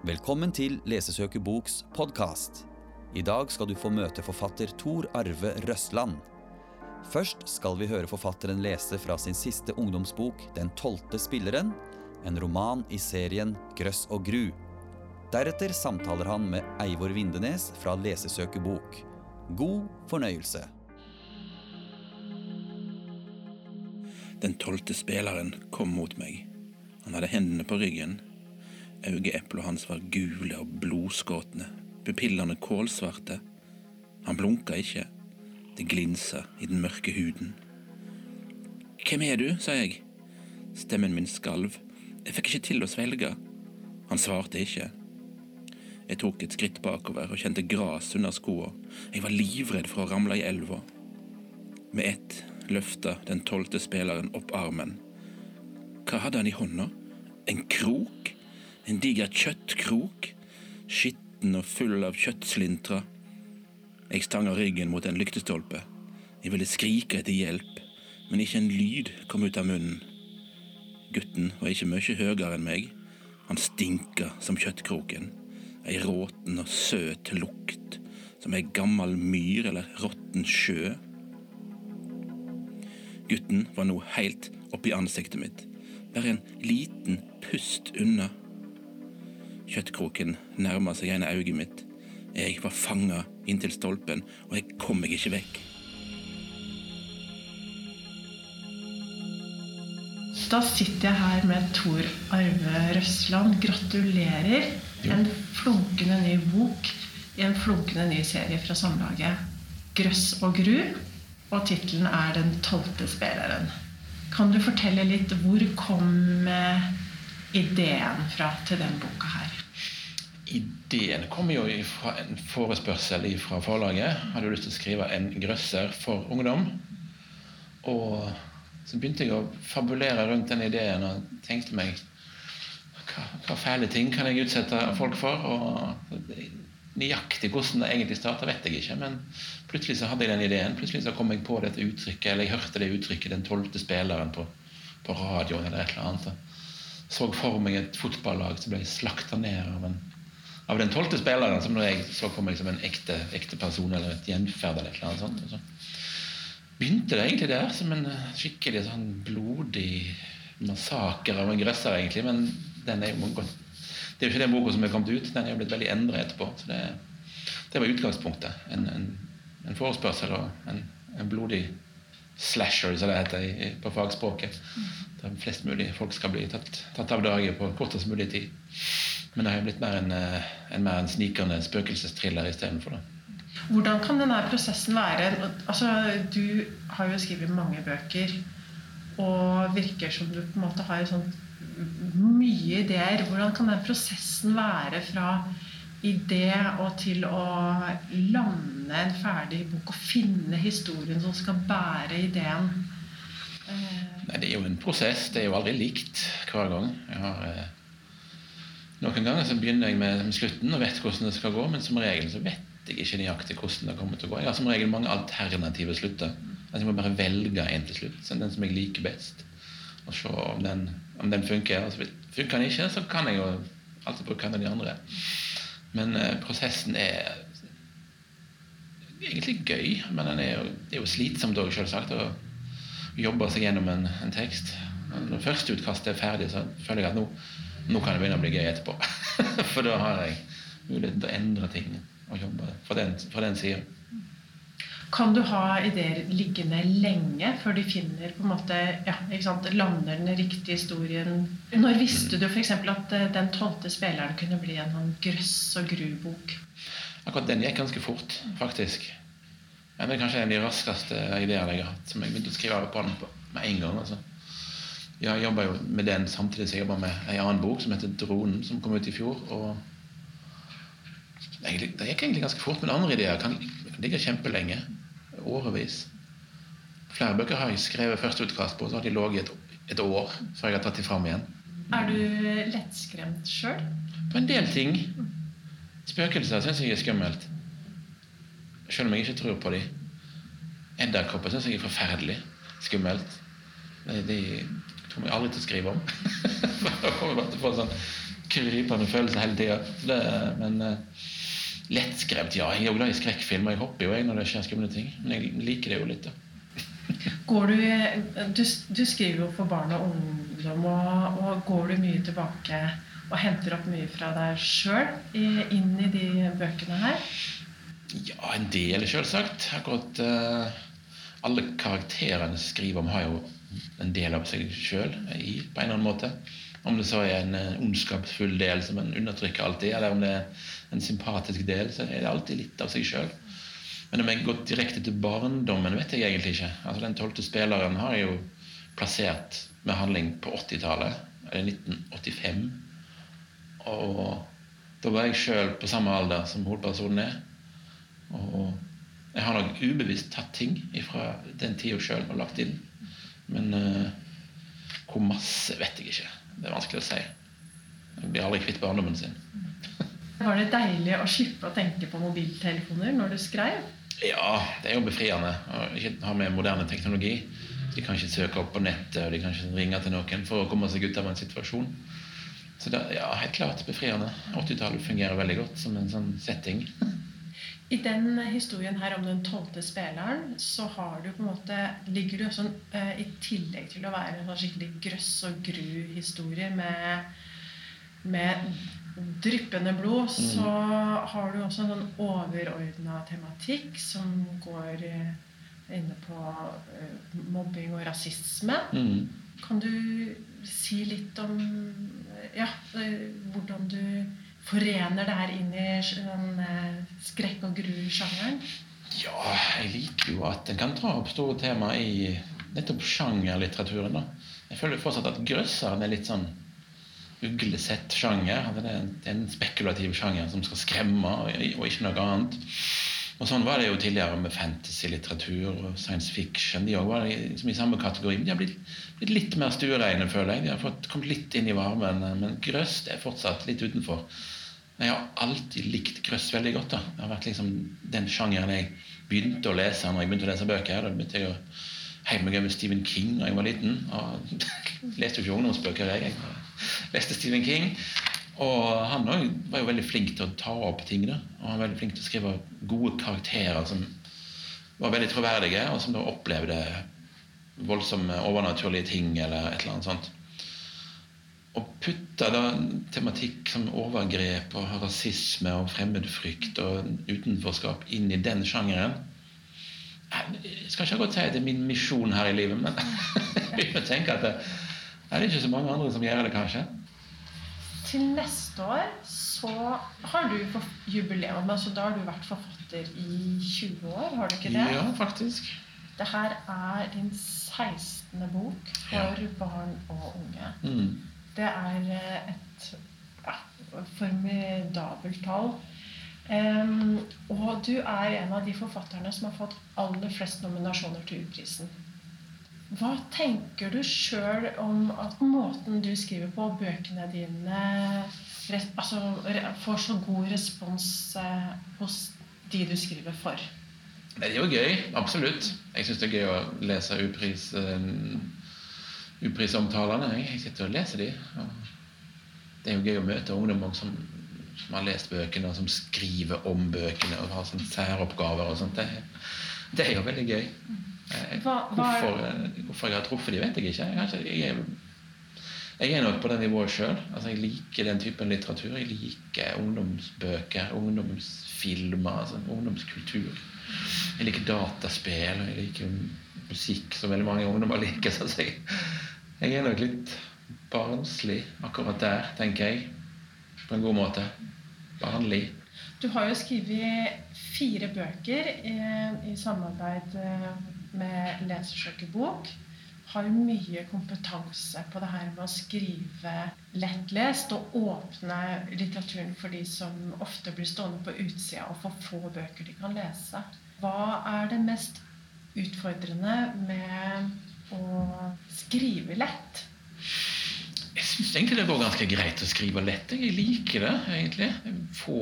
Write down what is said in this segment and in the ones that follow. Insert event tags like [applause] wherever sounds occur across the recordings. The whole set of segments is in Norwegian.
Velkommen til Lesesøkerboks podkast. I dag skal du få møte forfatter Tor Arve Røsland. Først skal vi høre forfatteren lese fra sin siste ungdomsbok Den tolvte spilleren, en roman i serien Grøss og gru. Deretter samtaler han med Eivor Vindenes fra Lesesøkerbok. God fornøyelse. Den tolvte spilleren kom mot meg. Han hadde hendene på ryggen. Øyeeplene hans var gule og blodskåtne, pupillene kålsvarte. Han blunka ikke. Det glinsa i den mørke huden. Hvem er du? sa jeg. Stemmen min skalv. Jeg fikk ikke til å svelge. Han svarte ikke. Jeg tok et skritt bakover og kjente gras under skoa. Jeg var livredd for å ramle i elva. Med ett løfta den tolvte spilleren opp armen. Hva hadde han i hånda? En krok? En diger kjøttkrok? Skitten og full av kjøttslintra. Jeg stanga ryggen mot en lyktestolpe. Jeg ville skrike etter hjelp, men ikke en lyd kom ut av munnen. Gutten var ikke mye høyere enn meg. Han stinka som kjøttkroken. Ei råten og søt lukt, som ei gammel myr eller råtten sjø. Gutten var nå helt oppi ansiktet mitt, bare en liten pust unna. Kjøttkroken nærma seg ene øyet mitt. Jeg var fanga inntil stolpen, og jeg kom meg ikke vekk. Da sitter jeg her med Tor Arve Røsland. Gratulerer. En flunkende ny bok i en flunkende ny serie fra Samlaget. 'Grøss og gru', og tittelen er 'Den tolvte spilleren'. Kan du fortelle litt hvor kom eh, ideen fra til den boka her? Ideen kom jo fra en forespørsel fra forlaget. Hadde jo lyst til å skrive en grøsser for ungdom. Og så begynte jeg å fabulere rundt den ideen og tenkte meg hva, hva fæle ting kan jeg utsette folk for? Og nøyaktig hvordan det egentlig starta, vet jeg ikke. Men plutselig så hadde jeg den ideen. Plutselig så kom jeg på dette uttrykket, eller jeg hørte det uttrykket 'den tolvte spilleren' på, på radioen eller et eller annet. Så, for meg et fotballag som ble slakta ned av, en, av den tolvte spilleren, som jeg så for meg som en ekte, ekte person eller et gjenferd eller et eller annet sånt. Så begynte det egentlig der, som en skikkelig sånn blodig massaker av en grøsser, egentlig. Men den er jo godt det er jo ikke den boka som er kommet ut. Den er jo blitt veldig endret etterpå. så Det, det var utgangspunktet. En, en, en forespørsel og en, en, blodig slasher, som det heter på fagspråket. Der flest mulig folk skal bli tatt, tatt av dage på kortest mulig tid. Men det har jo blitt mer en, en, mer en snikende spøkelsesthriller istedenfor. det. Hvordan kan denne prosessen være? Altså, Du har jo skrevet mange bøker og virker som du på en måte har sånn mye ideer. Hvordan kan den prosessen være fra idé og til å lande en ferdig bok og finne historien som skal bære ideen? Nei, Det er jo en prosess. Det er jo aldri likt hver gang. Jeg Har, eh, noen ganger så begynner jeg med, slutten og vet hvordan det skal gå, men som regel så vet jeg ikke nøyaktig hvordan det kommer til å gå. Jeg har som regel mange alternative slutter. Altså, jeg må bare velge en til slutt. Den som jeg liker best. Og se om den, om den funker. Altså, funker den ikke, så kan jeg jo alltid bruke en av de andre. Men eh, prosessen er egentlig gøy, men er jo, det er jo slitsomt òg, selvsagt. Å jobbe seg gjennom en, en tekst. Når første utkastet er ferdig, så føler jeg at nå, nå kan det begynne å bli gøy etterpå. [laughs] For da har jeg muligheten til å endre ting og jobbe fra den, fra den sida. Kan du ha ideer liggende lenge før de finner på en måte, ja, ikke sant, lander den riktige historien? Når visste du f.eks. at eh, den tolvte spilleren kunne bli en sånn grøss- og gru-bok? Akkurat den gikk ganske fort, faktisk. Ja, det er kanskje en av de raskeste ideene jeg har hatt. Som jeg begynte å skrive på den med en gang. altså. Jeg jobber jo med den samtidig som jeg jobber med en annen bok som heter 'Dronen', som kom ut i fjor. og Det gikk egentlig ganske fort, men andre ideer kan, kan ligge kjempelenge årevis. Flere bøker har jeg skrevet førsteutkast på, så har de ligget et, et, år før jeg har tatt dem fram igjen. Er du lettskremt sjøl? På en del ting. Spøkelser syns jeg er skummelt. Selv om jeg ikke tror på dem. Edderkopper syns jeg er forferdelig skummelt. De, de tror jeg aldri til å skrive om. [laughs] da kommer jeg bare til å få sånn krypende følelse hele tida. Men uh, lettskremt, ja. Jeg er jo glad i skrekkfilmer. Jeg hopper jo jeg når det skjer skumle ting. Men jeg liker det jo litt. da. Går du, du, du, skriver jo for barn og ungdom, og, og, går du mye tilbake og henter opp mye fra deg sjøl inn i de bøkene her? Ja, en del, selvsagt. Akkurat uh, alle karakterene skriver om, har jo en del av seg sjøl på en eller annen måte. Om det så er en uh, ondskapsfull del som en undertrykker alltid, eller om det er en sympatisk del, så er det alltid litt av seg sjøl. Men om jeg gått direkte til barndommen, vet jeg egentlig ikke. Altså Den tolvte spilleren har jeg jo plassert med handling på 80-tallet, eller 1985. Og da var jeg sjøl på samme alder som hovedpersonen er. Og jeg har nok ubevisst tatt ting fra den tida sjøl og lagt inn. Men uh, hvor masse vet jeg ikke. Det er vanskelig å si. Jeg blir aldri kvitt barndommen sin. [laughs] Var det deilig å slippe å tenke på mobiltelefoner når du skrev? Ja, det er jo befriende å ikke ha med moderne teknologi. De kan ikke søke opp på nettet og de kan ikke ringe til noen for å komme seg ut av en situasjon. Så det, ja, helt klart befriende. 80-tallet fungerer veldig godt som en sånn setting. [laughs] I den historien her om den tolvte spilleren så har du på en måte, ligger du også, sånn uh, I tillegg til å være en sånn skikkelig grøss og gru-historie med, med dryppende blod, mm. så har du også en sånn overordna tematikk som går eh, inne på uh, mobbing og rasisme. Mm. Kan du si litt om ja, hvordan du forener det her inn i uh, skrekk- og gru-sjangeren? Ja, jeg liker jo at en kan dra opp store tema i nettopp sjangerlitteraturen. da. Jeg føler fortsatt at grøsseren er litt sånn uglesett sjanger. Det er en spekulativ sjanger som skal skremme, og ikke noe annet. Og Sånn var det jo tidligere med fantasy-litteratur og science fiction. De var liksom i samme kategori. Men de har blitt, blitt litt mer stuereine, føler jeg. De har fått kommet litt inn i varmen. Men grøss er fortsatt litt utenfor. Jeg har alltid likt krøss veldig godt. da. Det har vært liksom den sjangeren jeg begynte å lese når jeg begynte å lese bøker. Da begynte jeg å heime med Stephen King da jeg var liten. Og [laughs] leste jo ikke ungdomsbøker. jeg. Jeg leste Stephen King. Og han var jo veldig flink til å ta opp ting. Da. Og han var veldig flink til å skrive gode karakterer som var veldig troverdige, og som da opplevde voldsomme overnaturlige ting eller et eller annet sånt. Å putte da tematikk som overgrep og rasisme og fremmedfrykt og utenforskap inn i den sjangeren Jeg skal ikke godt si at det er min misjon her i livet, men [laughs] jeg tenker at det, det er ikke så mange andre som gjør det, kanskje til neste år så har du jubileum. altså Da har du vært forfatter i 20 år, har du ikke det? Ja, faktisk. Det her er din 16. bok for ja. barn og unge. Mm. Det er eh, et ja, formidabelt tall. Um, og du er en av de forfatterne som har fått aller flest nominasjoner til U-prisen. Hva tenker du sjøl om at måten du skriver på, bøkene dine altså, får så god respons eh, hos de du skriver for? Det er jo gøy. Absolutt. Jeg syns det er gøy å lese upris, uh, uprisomtalene. Jeg sitter og leser de. det er jo gøy å møte ungdommer som, som, har lest bøkene, og som skriver om bøkene og har sånne særoppgaver og sånt. Det, det er jo veldig gøy. Hva, hva, er... hvorfor, eh, hvorfor, jeg har truffet dem, vet jeg ikke. Jeg, jeg, jeg er nok på det nivået sjøl. Altså, jeg liker den typen litteratur. Jeg liker ungdomsbøker, ungdomsfilmer, altså, ungdomskultur. Jeg liker dataspill, og jeg liker musikk som veldig mange ungdommer liker. Så jeg, jeg er nok litt barnslig akkurat der, tenker jeg. På en god måte. Barnlig. Du har jo skrevet fire bøker i, i samarbeid eh, med lesersøkebok har mye kompetanse på det her med å skrive lettlest og åpne litteraturen for de som ofte blir stående på utsida og får få bøker de kan lese. Hva er det mest utfordrende med å skrive lett? Jeg syns egentlig det går ganske greit å skrive lett. Jeg liker det, egentlig. Få,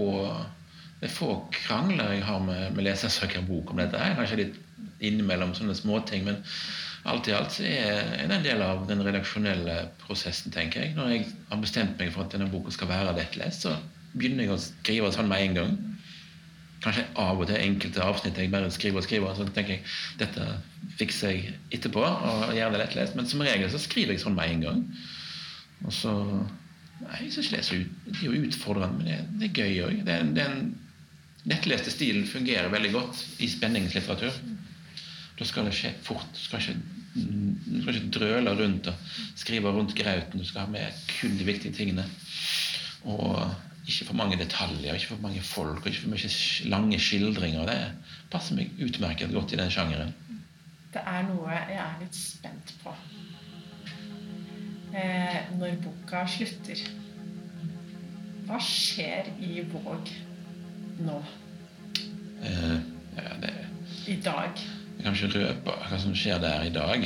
det er få krangler jeg har med, med lesersøkerbok om dette. Jeg kanskje litt innimellom sånne småting. Men alt i alt så er det en del av den redaksjonelle prosessen, tenker jeg. Når jeg har bestemt meg for at denne boka skal være lettlest, så begynner jeg å skrive sånn med en gang. Kanskje av og til enkelte avsnitt jeg bare skriver og skriver, så tenker jeg dette fikser jeg etterpå og gjør det lettlest. Men som regel så skriver jeg sånn med en gang. Og så Nei, jeg synes ikke det er så ut, det er jo utfordrende, men det, det er gøy òg. Den, den lettleste stilen fungerer veldig godt i spenningslitteratur. Da skal det skje fort. Du skal ikke, du skal ikke drøle rundt og skrive rundt grauten. Du skal ha med kun de viktige tingene. Og ikke for mange detaljer, ikke for mange folk ikke for mye lange skildringer. Det passer meg utmerket godt i den sjangeren. Det er noe jeg er litt spent på. Eh, når boka slutter. Hva skjer i Våg nå? Eh, ja, det, I dag? jeg kan ikke røpe hva som skjer der i dag.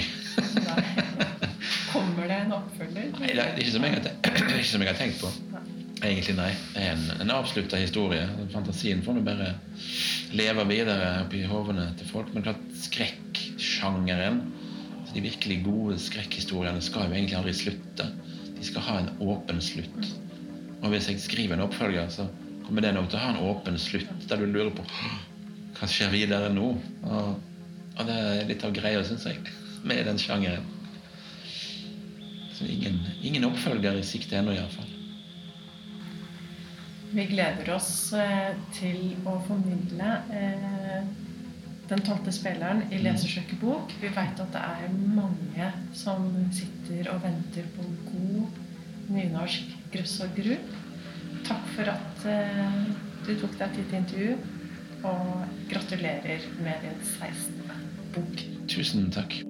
Nei. Kommer det en oppfølger? Nei, det er ikke som [clears throat] jeg har tenkt på. Egentlig, nei. En, en avslutta historie. Fantasien får nå bare leve videre oppi hodene til folk. Men klart, skrekksjangeren, de virkelig gode skrekkhistoriene, skal jo egentlig aldri slutte. De skal ha en åpen slutt. Og hvis jeg skriver en oppfølger, så kommer den til å ha en åpen slutt, der du lurer på hva skjer videre nå. Og, og det er litt av greia, syns jeg, med den sjangeren. Så ingen, ingen oppfølger i sikte ennå, iallfall. Vi gleder oss eh, til å formidle eh, Den tolvte spilleren i Lesersøkebok. Vi veit at det er mange som sitter og venter på god nynorsk grøss og gru. Takk for at eh, du tok deg tid til intervju, og gratulerer med din 16. bok. Tusen takk.